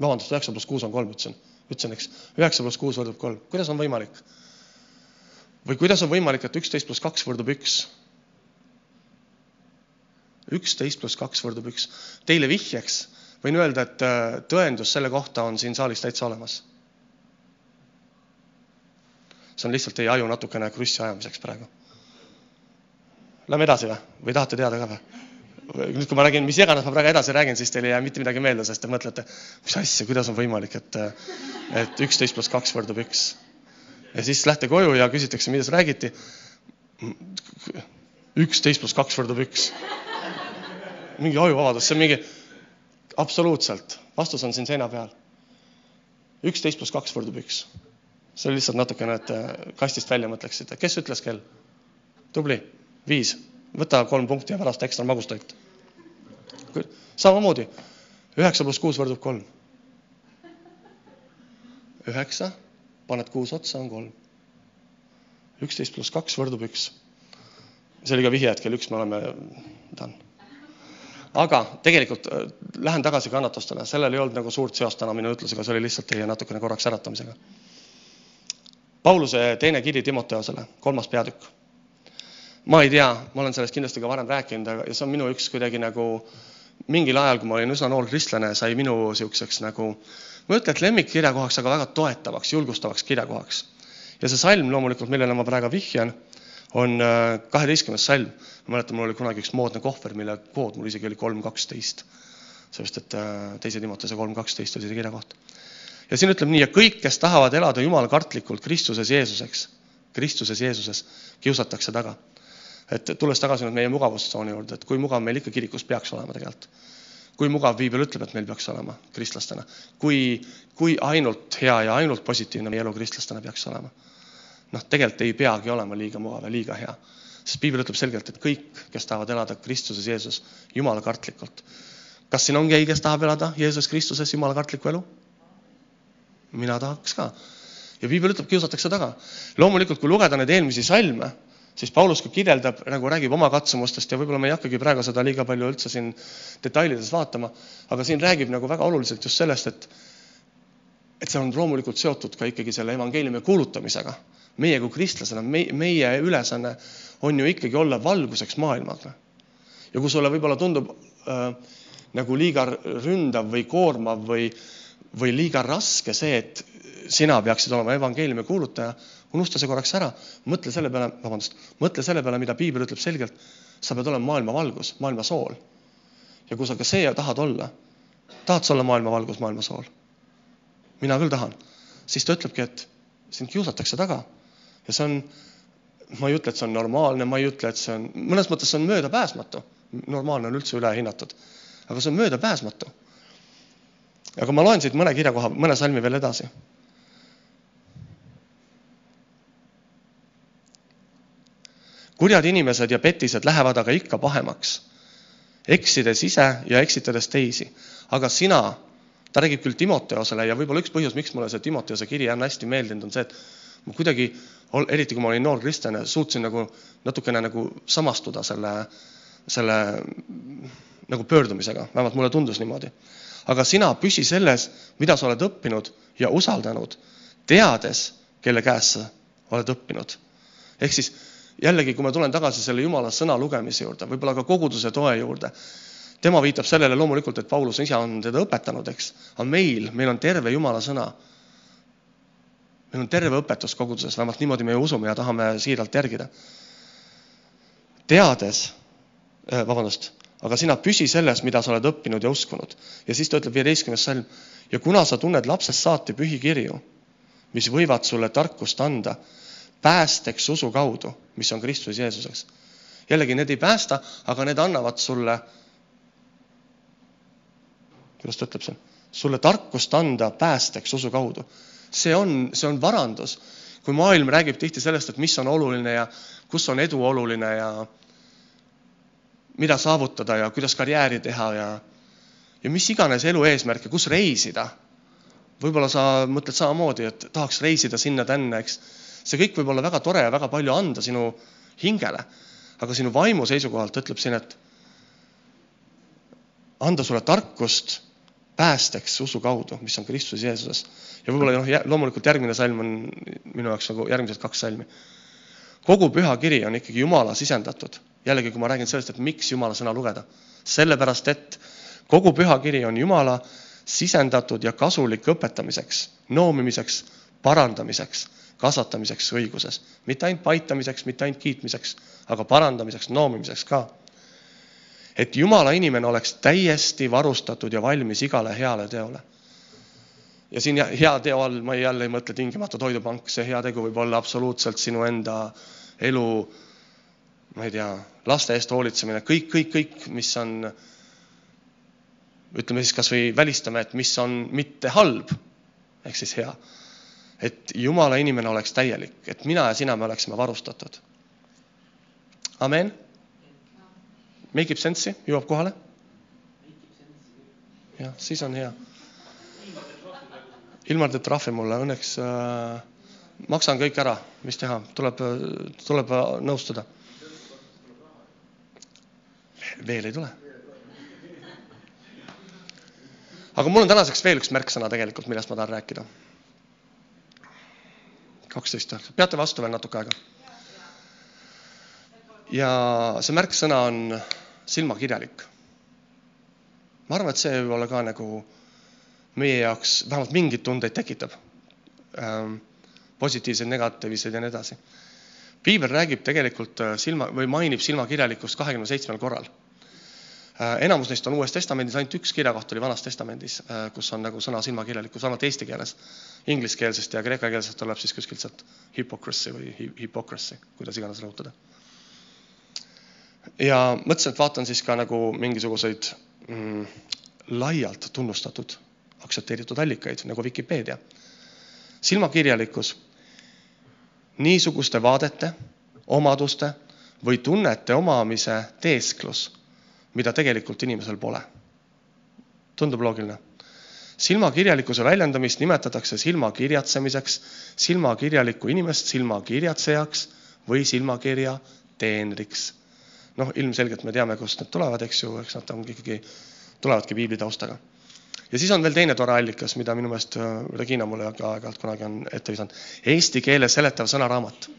vabandust, üheksa pluss kuus on kolm, ütlesin, ütlesin, eks, üheksa pluss kuus võrdub kolm, kuidas on võimalik? Või kuidas on võimalik, et üksteist pluss kaks võrdub üks? üksteist pluss kaks võrdub üks. Teile vihjeks võin öelda, et äh, tõendus selle kohta on siin saalis täitsa olemas. see on lihtsalt teie aju natukene krussi ajamiseks praegu Lähme edasi või, või tahate teada ka või? nüüd, kui ma räägin, mis iganes ma praegu edasi räägin, siis teil ei jää mitte midagi meelde, sest te mõtlete, mis asja, kuidas on võimalik, et, et üksteist pluss kaks võrdub üks. Ja siis lähte koju ja küsitakse, millest räägiti. üksteist pluss kaks võrdub üks. mingi ajuvabadus, see on mingi, absoluutselt, vastus on siin seina peal. üksteist pluss kaks võrdub üks. see oli lihtsalt natukene, et kastist välja mõtleksite, kes ütles kell? tubli viis, võta kolm punkti ja pärast ekstra magustoit. samamoodi, üheksa pluss kuus võrdub kolm. üheksa, paned kuus otsa, on kolm. üksteist pluss kaks võrdub üks. see oli ka vihje, et kell üks me oleme done. aga tegelikult äh, lähen tagasi kannatustele, sellel ei olnud nagu suurt seost täna minu ütlusega, see oli lihtsalt teie natukene korraks äratamisega. Pauluse teine kiri Timoteosele, kolmas peatükk ma ei tea, ma olen sellest kindlasti ka varem rääkinud, aga see on minu üks kuidagi nagu mingil ajal, kui ma olin üsna noor kristlane, sai minu niisuguseks nagu, ma ei ütle, et lemmikkirjakohaks, aga väga toetavaks, julgustavaks kirjakohaks. ja see salm loomulikult, millele ma praegu vihjan, on äh, kaheteistkümnes salm. ma mäletan, mul oli kunagi üks moodne kohver, mille kood mul isegi oli kolm kaksteist. sellepärast, et äh, teise Timotese kolm kaksteist oli see kirjakoht. ja siin ütleb nii, ja kõik, kes tahavad elada jumalakartlikult Kristuses Jeesuseks, Kristuses Jeesuses, kiusatakse taga et tulles tagasi nüüd meie mugavustsooni juurde, et kui mugav meil ikka kirikus peaks olema tegelikult. Kui mugav piibel ütleb, et meil peaks olema kristlastena, kui, kui ainult hea ja ainult positiivne meie elu kristlastena peaks olema. noh, tegelikult ei peagi olema liiga mugav ja liiga hea, sest piibel ütleb selgelt, et kõik, kes tahavad elada Kristuses Jeesus Jumala kartlikult. kas siin on keegi, kes tahab elada Jeesus Kristuses Jumala kartlikku elu? mina tahaks ka. ja piibel ütleb, kiusatakse taga. loomulikult, kui lugeda neid eelmisi salme siis Paulus ka kirjeldab, nagu räägib oma katsumustest ja võib-olla me ei hakkagi praegu seda liiga palju üldse siin detailides vaatama, aga siin räägib nagu väga oluliselt just sellest, et et see on loomulikult seotud ka ikkagi selle evangeeliumi kuulutamisega. meie kui kristlasena, meie ülesanne on ju ikkagi olla valguseks maailmale. ja kui sulle võib-olla tundub äh, nagu liiga ründav või koormav või, või liiga raske see, et sina peaksid olema evangeeliumi kuulutaja unusta see korraks ära, mõtle selle peale, vabandust, mõtle selle peale, mida piibel ütleb selgelt. sa pead olema maailma valgus, maailma sool. ja kui sa ka see tahad olla, tahad sa olla maailma valgus, maailma sool? mina küll tahan. siis ta ütlebki, et sind kiusatakse taga ja see on, ma ei ütle, et see on normaalne, ma ei ütle, et see on, mõnes mõttes see on möödapääsmatu. normaalne on üldse ülehinnatud, aga see on möödapääsmatu. aga ma loen siit mõne kirjakoha, mõne salmi veel edasi kurjad inimesed ja petised lähevad aga ikka pahemaks, eksides ise ja eksitades teisi. aga sina, ta räägib küll Timoteosele ja võib-olla üks põhjus, miks mulle see Timoteose kiri on hästi meeldinud, on see, et ma kuidagi, eriti kui ma olin noor kristlane, suutsin nagu natukene nagu samastuda selle, selle nagu pöördumisega, vähemalt mulle tundus niimoodi. aga sina püsi selles, mida sa oled õppinud ja usaldanud, teades, kelle käest sa oled õppinud. ehk siis jällegi, kui ma tulen tagasi selle Jumala sõna lugemise juurde, võib-olla ka koguduse toe juurde, tema viitab sellele loomulikult, et Paulus ise on teda õpetanud, eks, aga meil, meil on terve Jumala sõna. meil on terve õpetus koguduses, vähemalt niimoodi me usume ja tahame siiralt järgida. teades, äh, vabandust, aga sina püsi selles, mida sa oled õppinud ja uskunud. ja siis ta ütleb viieteistkümnes salm, ja kuna sa tunned lapsest saati pühikirju, mis võivad sulle tarkust anda päästeks usu kaudu, mis on Kristus Jeesuseks. jällegi, need ei päästa, aga need annavad sulle, kuidas ta ütleb seal, sulle tarkust anda päästeks usu kaudu. see on, see on varandus. kui maailm räägib tihti sellest, et mis on oluline ja kus on edu oluline ja mida saavutada ja kuidas karjääri teha ja, ja mis iganes elu eesmärk ja kus reisida. võib-olla sa mõtled samamoodi, et tahaks reisida sinna-tänna, eks. See kõik võib olla väga tore ja väga palju anda sinu hingele. aga sinu vaimu seisukohalt ütleb siin, et anda sulle tarkust päästeks usu kaudu, mis on Kristus Jeesuses. ja võib-olla noh, loomulikult järgmine salm on minu jaoks nagu järgmised kaks salmi. kogu pühakiri on ikkagi Jumala sisendatud. jällegi, kui ma räägin sellest, et miks Jumala sõna lugeda, sellepärast et kogu pühakiri on Jumala sisendatud ja kasulik õpetamiseks, noomimiseks, parandamiseks, kasvatamiseks õiguses. mitte ainult paitamiseks, mitte ainult kiitmiseks, aga parandamiseks, noomimiseks ka et Jumala inimene oleks täiesti varustatud ja valmis igale heale teole. ja siin hea teo all ma jälle ei mõtle tingimata Toidupank, see heategu võib olla absoluutselt sinu enda elu, ma ei tea, laste eest hoolitsemine, kõik, kõik, kõik, mis on, ütleme siis kasvõi välistame, et mis on mitte halb, ehk siis hea. Et Jumala inimene oleks täielik, et mina ja sina, me oleksime varustatud. amen Make ib sense'i, jõuab kohale? jah, siis on hea. Ilmar teeb trahvi mulle, õnneks äh, maksan kõik ära, mis teha, tuleb, tuleb nõustuda. veel ei tule. aga mul on tänaseks veel üks märksõna tegelikult, millest ma tahan rääkida. Kaksteist, peate vastu veel natuke aega? ja see märksõna on silmakirjalik. ma arvan, et see võib olla ka nagu meie jaoks vähemalt mingeid tundeid tekitab ähm,. positiivseid, negatiivseid ja nii edasi. piibel räägib tegelikult äh, silma või mainib silmakirjalikkust kahekümne seitsmel korral. Enamus neist on Uues Testamendis, ainult üks kirjakoht oli Vanas Testamendis äh,, kus on nagu sõna silmakirjalikkus, vähemalt eesti keeles. Ingliskeelsest ja kreekakeelsest tuleb siis kuskilt sealt hypocrisy või hypocrisy, kuidas iganes rõhutada ja mõtlesin, et vaatan siis ka nagu mingisuguseid mm, laialt tunnustatud, aktsepteeritud allikaid nagu Vikipeedia. silmakirjalikkus niisuguste vaadete, omaduste või tunnete omamise teesklus, mida tegelikult inimesel pole. tundub loogiline? silmakirjalikkuse väljendamist nimetatakse silmakirjatsemiseks, silmakirjalikku inimest silmakirjatsejaks või silmakirja teenriks noh, ilmselgelt me teame, kust need tulevad, eks ju, eks nad on ikkagi, tulevadki piibli taustaga. ja siis on veel teine tore allikas, mida minu meelest äh, Regina mulle ka aeg-ajalt kunagi on ette visanud. Eesti keele seletav sõnaraamat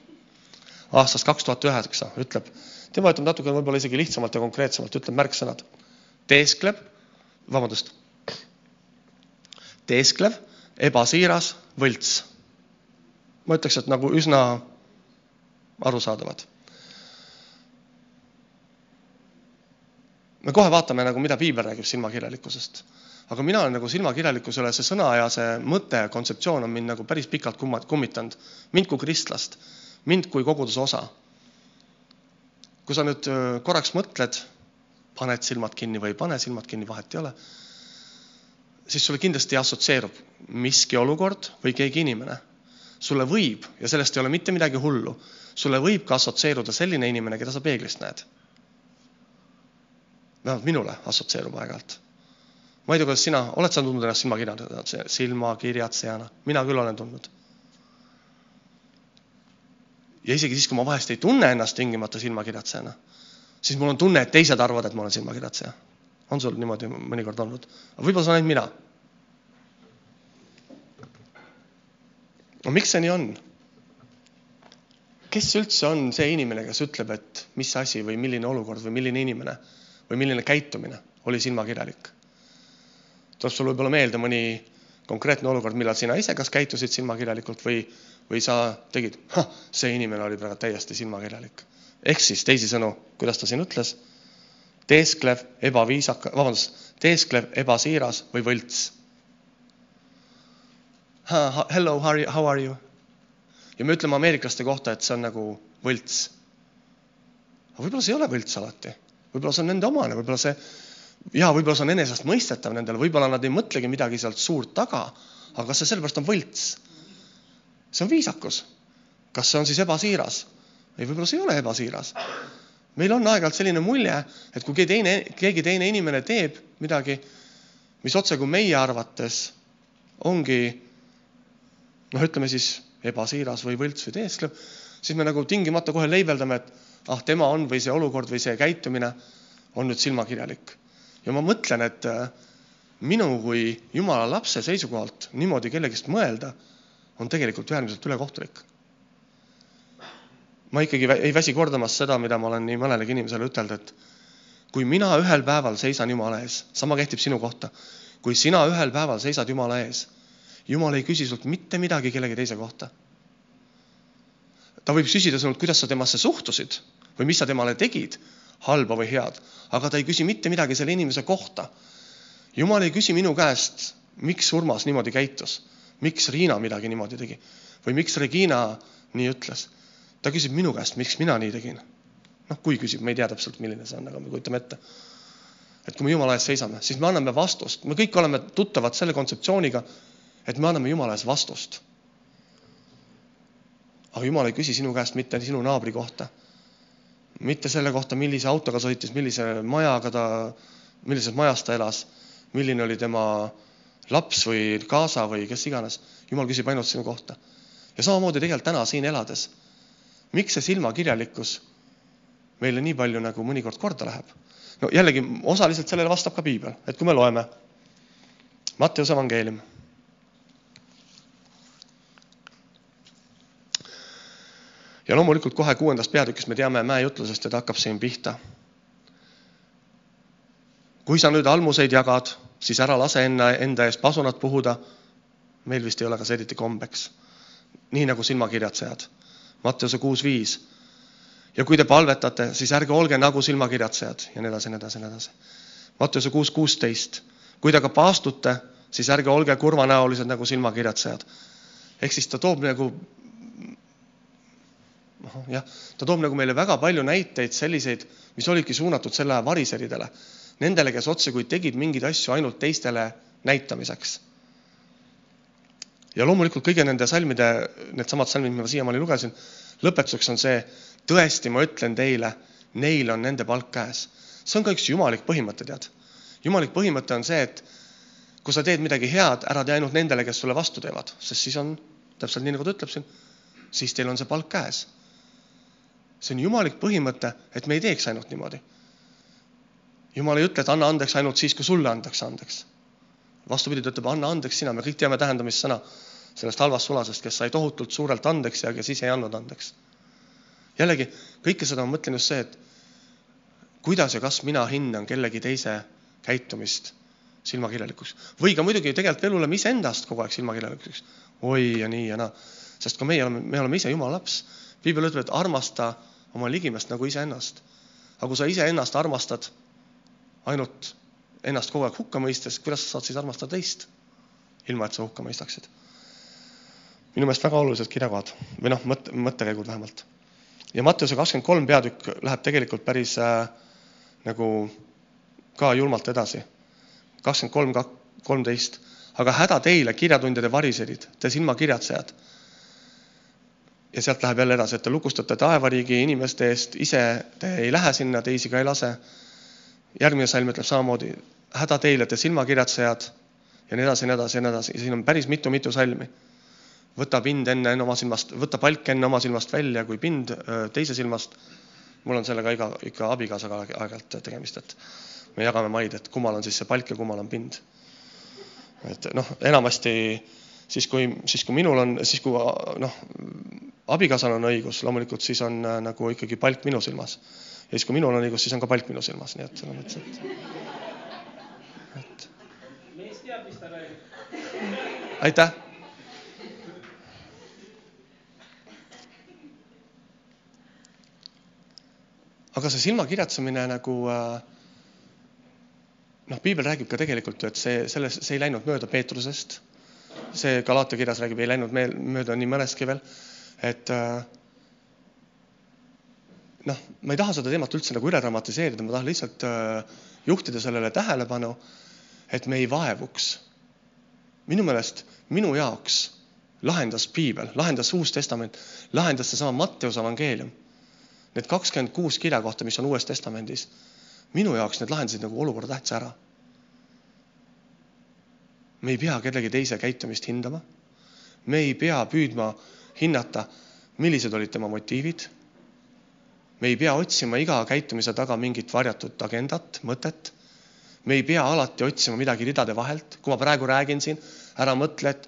aastast kaks tuhat üheksa ütleb, tema ütleb natuke võib-olla isegi lihtsamalt ja konkreetsemalt, ütleb märksõnad. teeskleb, vabandust, teesklev, ebasiiras, võlts. ma ütleks, et nagu üsna arusaadavad me kohe vaatame nagu, mida piibel räägib silmakirjalikkusest. aga mina olen nagu silmakirjalikkusele, see sõna ja see mõte, kontseptsioon on mind nagu päris pikalt kummitanud. mind kui kristlast, mind kui koguduse osa. Kui sa nüüd korraks mõtled, paned silmad kinni või ei pane silmad kinni, vahet ei ole, siis sulle kindlasti assotsieerub miski olukord või keegi inimene. sulle võib, ja sellest ei ole mitte midagi hullu, sulle võib ka assotsieeruda selline inimene, keda sa peeglist näed vähemalt minule assotsieerub aeg-ajalt. ma ei tea, kuidas sina, oled sa tundnud ennast silmakirjatsejana, silmakirjatsejana? mina küll olen tundnud. Ja isegi siis, kui ma vahest ei tunne ennast tingimata silmakirjatsejana, siis mul on tunne, et teised arvavad, et ma olen silmakirjatseja. on sul niimoodi mõnikord olnud? võib-olla see olen ainult mina. no miks see nii on? kes üldse on see inimene, kes ütleb, et mis asi või milline olukord või milline inimene või milline käitumine oli silmakirjalik. tuleb sul võib-olla meelde mõni konkreetne olukord, millal sina ise kas käitusid silmakirjalikult või, või sa tegid, see inimene oli praegu täiesti silmakirjalik. ehk siis teisisõnu, kuidas ta siin ütles, teesklev, ebaviisaka, vabandust, teesklev, ebasiiras või võlts. Hello, how are you? ja me ütleme ameeriklaste kohta, et see on nagu võlts. aga võib-olla see ei ole võlts alati võib-olla see on nende omane, võib-olla see ja võib-olla see on enesestmõistetav nendele, võib-olla nad ei mõtlegi midagi sealt suurt taga, aga see sellepärast on võlts? See on viisakus. kas see on siis ebasiiras? ei, võib-olla see ei ole ebasiiras. meil on aeg-ajalt selline mulje, et kui keegi teine, keegi teine inimene teeb midagi, mis otsekui meie arvates ongi noh, ütleme siis ebasiiras või võlts või teesklev, siis me nagu tingimata kohe leibeldame, et ah, tema on või see olukord või see käitumine on nüüd silmakirjalik. ja ma mõtlen, et äh, minu kui jumala lapse seisukohalt niimoodi kellegist mõelda on tegelikult äärmiselt ülekohtulik. ma ikkagi ei väsi kordamast seda, mida ma olen nii mõnelegi inimesele ütelnud, et kui mina ühel päeval seisan Jumala ees, sama kehtib sinu kohta, kui sina ühel päeval seisad Jumala ees, Jumal ei küsi sult mitte midagi kellegi teise kohta. ta võib küsida sinult, kuidas sa temasse suhtusid või mis sa temale tegid, halba või head, aga ta ei küsi mitte midagi selle inimese kohta. Jumal ei küsi minu käest, miks Urmas niimoodi käitus miks Riina midagi niimoodi tegi või miks Regina nii ütles. ta küsib minu käest, miks mina nii tegin. noh, kui küsib, me ei tea täpselt, milline see on, aga me kujutame ette. et kui me Jumala ees seisame, siis me anname vastust, me kõik oleme tuttavad selle kontseptsiooniga, et me anname Jumala ees vastust. aga Jumal ei küsi sinu käest mitte sinu naabri kohta, mitte selle kohta, millise autoga sõitis, millise majaga ta, millises majas ta elas, milline oli tema äh, laps või kaasa või kes iganes. jumal küsib ainult sinu kohta. ja samamoodi tegelikult täna siin elades. miks see silmakirjalikkus meile nii palju nagu mõnikord korda läheb? no jällegi osaliselt sellele vastab ka piibel, et kui me loeme Matteuse evangeelium. ja loomulikult kohe kuuendast peatükist me teame mäejutlusest ta hakkab siin pihta. Kui sa nüüd almuseid jagad siis ära lase enne enda eest pasunat puhuda. meil vist ei ole ka see eriti kombeks. nii nagu silmakirjatsejad. Matteuse kuus viis. ja kui te palvetate, siis ärge olge nagu silmakirjatsejad ja nii edasi, nii edasi, nii edasi. Matteuse kuus kuusteist. kui te aga paastute, siis ärge olge kurvanäolised nagu silmakirjatsejad. ehk siis ta toob nagu noh, jah, ta toob nagu meile väga palju näiteid selliseid, mis olidki suunatud selle aja variseridele nendele, kes otsekui tegid mingeid asju ainult teistele näitamiseks. ja loomulikult kõigi nende salmide, needsamad salmid, mida ma siiamaani lugesin, lõpetuseks on see, tõesti, ma ütlen teile, neil on nende palk käes. see on ka üks jumalik põhimõte, tead. jumalik põhimõte on see, et kui sa teed midagi head, ära tee ainult nendele, kes sulle vastu teevad, sest siis on täpselt nii, nagu ta ütleb siin, siis teil on see palk käes. see on jumalik põhimõte, et me ei teeks ainult niimoodi jumal ei ütle, et anna andeks ainult siis, kui sulle antakse andeks. vastupidi, ta ütleb, anna andeks sina, me kõik teame tähendamissõna sellest halvast sulasest, kes sai tohutult suurelt andeks ja kes ise ei andnud andeks. jällegi, kõike seda ma mõtlen just see, et kuidas ja kas mina hindan kellegi teise käitumist silmakirjalikuks või ka muidugi tegelikult veel hullem iseendast kogu aeg silmakirjalikuks. oi ja nii ja naa, sest ka meie oleme, me oleme ise jumala laps. piibel ütleb, et armasta oma ligimest nagu iseennast. aga kui sa iseennast armastad ainult ennast kogu aeg hukka mõistes, kuidas sa saad siis armastada teist, ilma et sa hukka mõistaksid? minu meelest väga olulised kirjakohad või noh, mõtte, mõttekäigud vähemalt. ja Matteuse kakskümmend kolm peatükk läheb tegelikult päris äh, nagu ka julmalt edasi. kakskümmend kolm, kolmteist, aga häda teile, kirjatundjad ja variserid, te silmakirjatsejad. ja sealt läheb jälle edasi, et te lukustate taevariigi inimeste eest, ise te ei lähe sinna, teisi ka ei lase järgmine salm ütleb samamoodi, häda teile, te silmakirjatsejad ja nii edasi ja nii edasi ja nii edasi ja siin on päris mitu-mitu salmi. võta pind enne, oma silmast, võta palk enne oma silmast välja kui pind teise silmast. mul on sellega iga, ikka abikaasaga aeg-ajalt tegemist, et me jagame maid, et kummal on siis see palk ja kummal on pind. et noh, enamasti siis kui, siis kui minul on, siis kui noh, abikaasal on õigus, loomulikult siis on nagu ikkagi palk minu silmas ja siis, kui minul on õigus, siis on ka palk minu silmas, nii et selles mõttes, et, et. mees teab, mis ta räägib. aitäh. aga see silmakirjatsemine nagu äh, noh, piibel räägib ka tegelikult ju, et see, selles, see ei läinud mööda Peetrusest. see Galaatia kirjas räägib, ei läinud meel, mööda nii mõnestki veel, et äh, noh, ma ei taha seda teemat üldse nagu üle dramatiseerida, ma tahan lihtsalt äh, juhtida sellele tähelepanu, et me ei vaevuks. minu meelest, minu jaoks lahendas piibel, lahendas Uus Testament, lahendas seesama Matteuse evangeelium. Need kakskümmend kuus kirja kohta, mis on Uues Testamendis, minu jaoks need lahendasid nagu olukorra tähtsa ära. me ei pea kellegi teise käitumist hindama. me ei pea püüdma hinnata, millised olid tema motiivid. Me ei pea otsima iga käitumise taga mingit varjatud agendat, mõtet. me ei pea alati otsima midagi ridade vahelt, kui ma praegu räägin siin, ära mõtle, et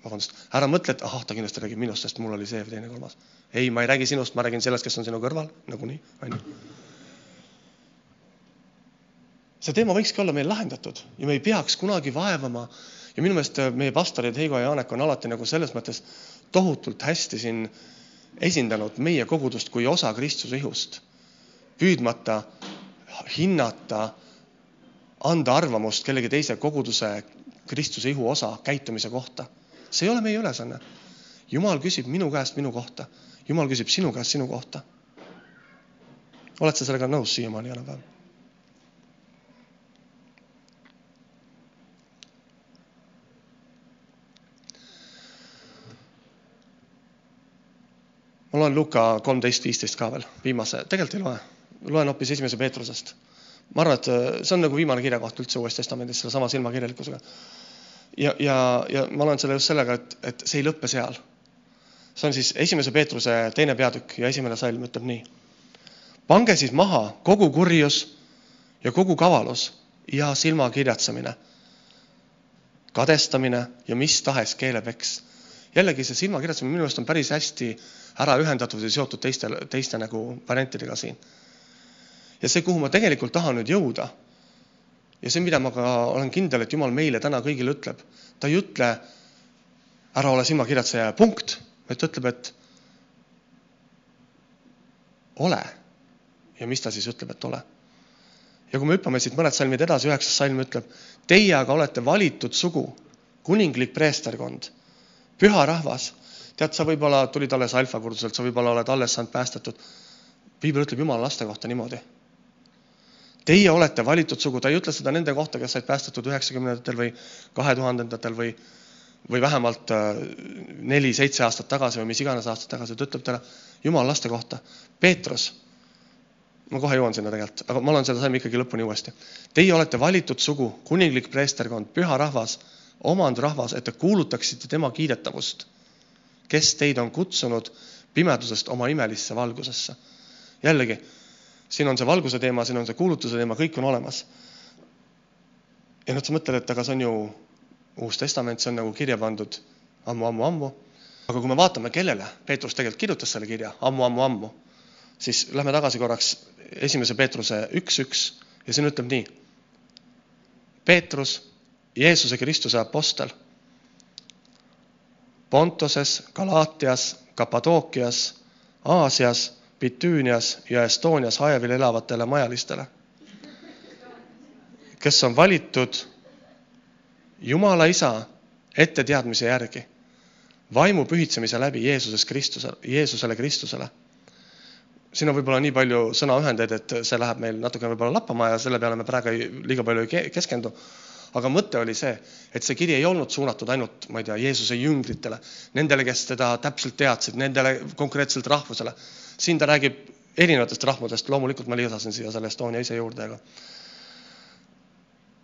vabandust, ära mõtle, et ahah, ta kindlasti räägib minust, sest mul oli see või teine kolmas. ei, ma ei räägi sinust, ma räägin sellest, kes on sinu kõrval, nagunii, onju. see teema võikski olla meil lahendatud ja me ei peaks kunagi vaevama ja minu meelest meie pastorid Heigo ja Janek on alati nagu selles mõttes tohutult hästi siin esindanud meie kogudust kui osa Kristuse ihust, püüdmata hinnata, anda arvamust kellegi teise koguduse Kristuse ihu osa käitumise kohta see ei ole meie ülesanne. jumal küsib minu käest minu kohta, jumal küsib sinu käest sinu kohta. oled sa sellega nõus siiamaani enam-vähem? Ma loen Luka kolmteist, viisteist ka veel, viimase, tegelikult ei loe, loen hoopis esimese Peetrusest. ma arvan, et see on nagu viimane kirjakoht üldse Uues Testamendis sellesama silmakirjalikkusega ja, ja, ja ma loen selle just sellega, et, et see ei lõppe seal. see on siis esimese Peetruse teine peatükk ja esimene salm ütleb nii. pange siis maha kogu kurjus ja kogu kavalus ja silmakirjatsemine, kadestamine ja mis tahes keelepeks. jällegi see silmakirjatsemine minu meelest on päris hästi ära ühendatud ja seotud teiste, teiste nagu variantidega siin. ja see, kuhu ma tegelikult tahan nüüd jõuda ja see, mida ma ka olen kindel, et Jumal meile täna kõigile ütleb, ta ei ütle ära ole silmakirjatseja, punkt, vaid ta ütleb, et ole. ja mis ta siis ütleb, et ole? ja kui me hüppame siit mõned salmid edasi, üheksas salm ütleb, teie aga olete valitud sugu, kuninglik preesterkond, püha rahvas. Tead, sa võib-olla tulid alles alfakursuselt, sa võib-olla oled alles saanud päästetud. piibel ütleb Jumala laste kohta niimoodi Teie olete valitud sugu, ta ei ütle seda nende kohta, kes said päästetud üheksakümnendatel või kahe tuhandendatel või, või vähemalt äh, neli-seitse aastat tagasi või mis iganes aastat tagasi, ta ütleb talle jumala laste kohta. Peetrus, ma kohe jõuan sinna tegelikult, aga ma loen seda salmi ikkagi lõpuni uuesti. Teie olete valitud sugu, kuninglik preesterkond, püha rahvas, omandrahvas, et te kuulutaksite tema kiidetavust, kes teid on kutsunud pimedusest oma imelisse valgusesse. jällegi siin on see valguse teema, siin on see kuulutuse teema, kõik on olemas. ja nüüd sa mõtled, et aga see on ju Uus Testament, see on nagu kirja pandud ammu-ammu-ammu. aga kui me vaatame, kellele Peetrus tegelikult kirjutas selle kirja ammu-ammu-ammu, siis lähme tagasi korraks esimese Peetruse üks, üks ja siin ütleb nii. Peetrus, Jeesuse Kristuse apostel, Pontoses, Galaatias, Kapadookias, Aasias Bitüünias ja Estonias hajevil elavatele majalistele, kes on valitud Jumala Isa etteteadmise järgi, vaimu pühitsemise läbi Jeesuses Kristuse, Jeesusele Kristusele. siin on võib-olla nii palju sõnaühendeid, et see läheb meil natuke võib-olla lappama ja selle peale me praegu ei, liiga palju ei keskendu. Aga mõte oli see, et see kiri ei olnud suunatud ainult, ma ei tea, Jeesuse jüngritele, nendele, kes teda täpselt teadsid, nendele konkreetselt rahvusele. Siin ta räägib erinevatest rahvudest, loomulikult ma lisasin siia selle Estonia ise juurde, aga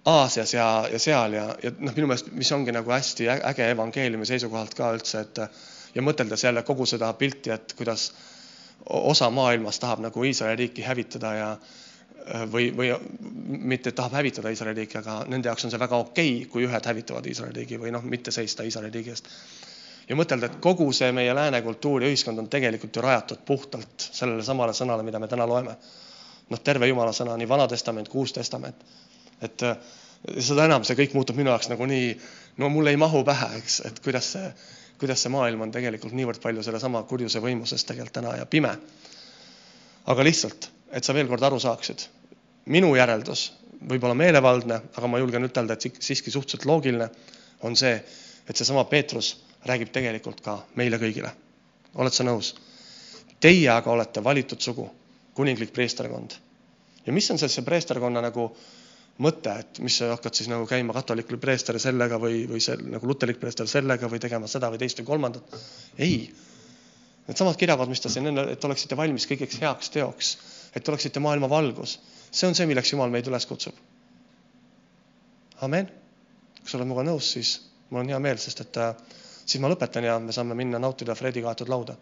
Aasias ja, ja seal ja, ja noh, minu meelest, mis ongi nagu hästi äge evangeeliumi seisukohalt ka üldse, et ja mõteldes jälle kogu seda pilti, et kuidas osa maailmast tahab nagu Iisraeli riiki hävitada ja või, või mitte tahab hävitada Iisraeli riiki, aga nende jaoks on see väga okei okay,, kui ühed hävitavad Iisraeli riigi või noh, mitte seista Iisraeli riigi eest ja mõtelda, et kogu see meie lääne kultuur ja ühiskond on tegelikult ju rajatud puhtalt sellele samale sõnale, mida me täna loeme. noh, terve jumala sõna, nii Vana Testament kui Uus Testament. et äh, seda enam see kõik muutub minu jaoks nagu nii, no mul ei mahu pähe, eks, et kuidas see, kuidas see maailm on tegelikult niivõrd palju sellesama kurjuse võimuses tegelikult täna ja pime. aga lihtsalt, et sa veel kord aru saaksid, minu järeldus, võib-olla meelevaldne, aga ma julgen ütelda, et siiski suhteliselt loogiline, on see, et seesama Peetrus räägib tegelikult ka meile kõigile. oled sa nõus? Teie aga olete valitud sugu, kuninglik preesterkond. ja mis on see preesterkonna nagu mõte, et mis sa hakkad siis nagu käima katolikul preester sellega või, või see nagu luterlik preester sellega või tegema seda või teist või kolmandat. ei. Needsamad kirjavad, mis ta siin enne, et oleksite valmis kõigeks heaks teoks, et oleksite maailma valgus. See on see, milleks Jumal meid üles kutsub. amen. kui sa oled minuga nõus, siis mul on hea meel, sest et äh, siis ma lõpetan ja me saame minna nautida Fredi kaetud lauda.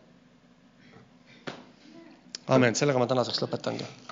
amen, sellega ma tänaseks lõpetangi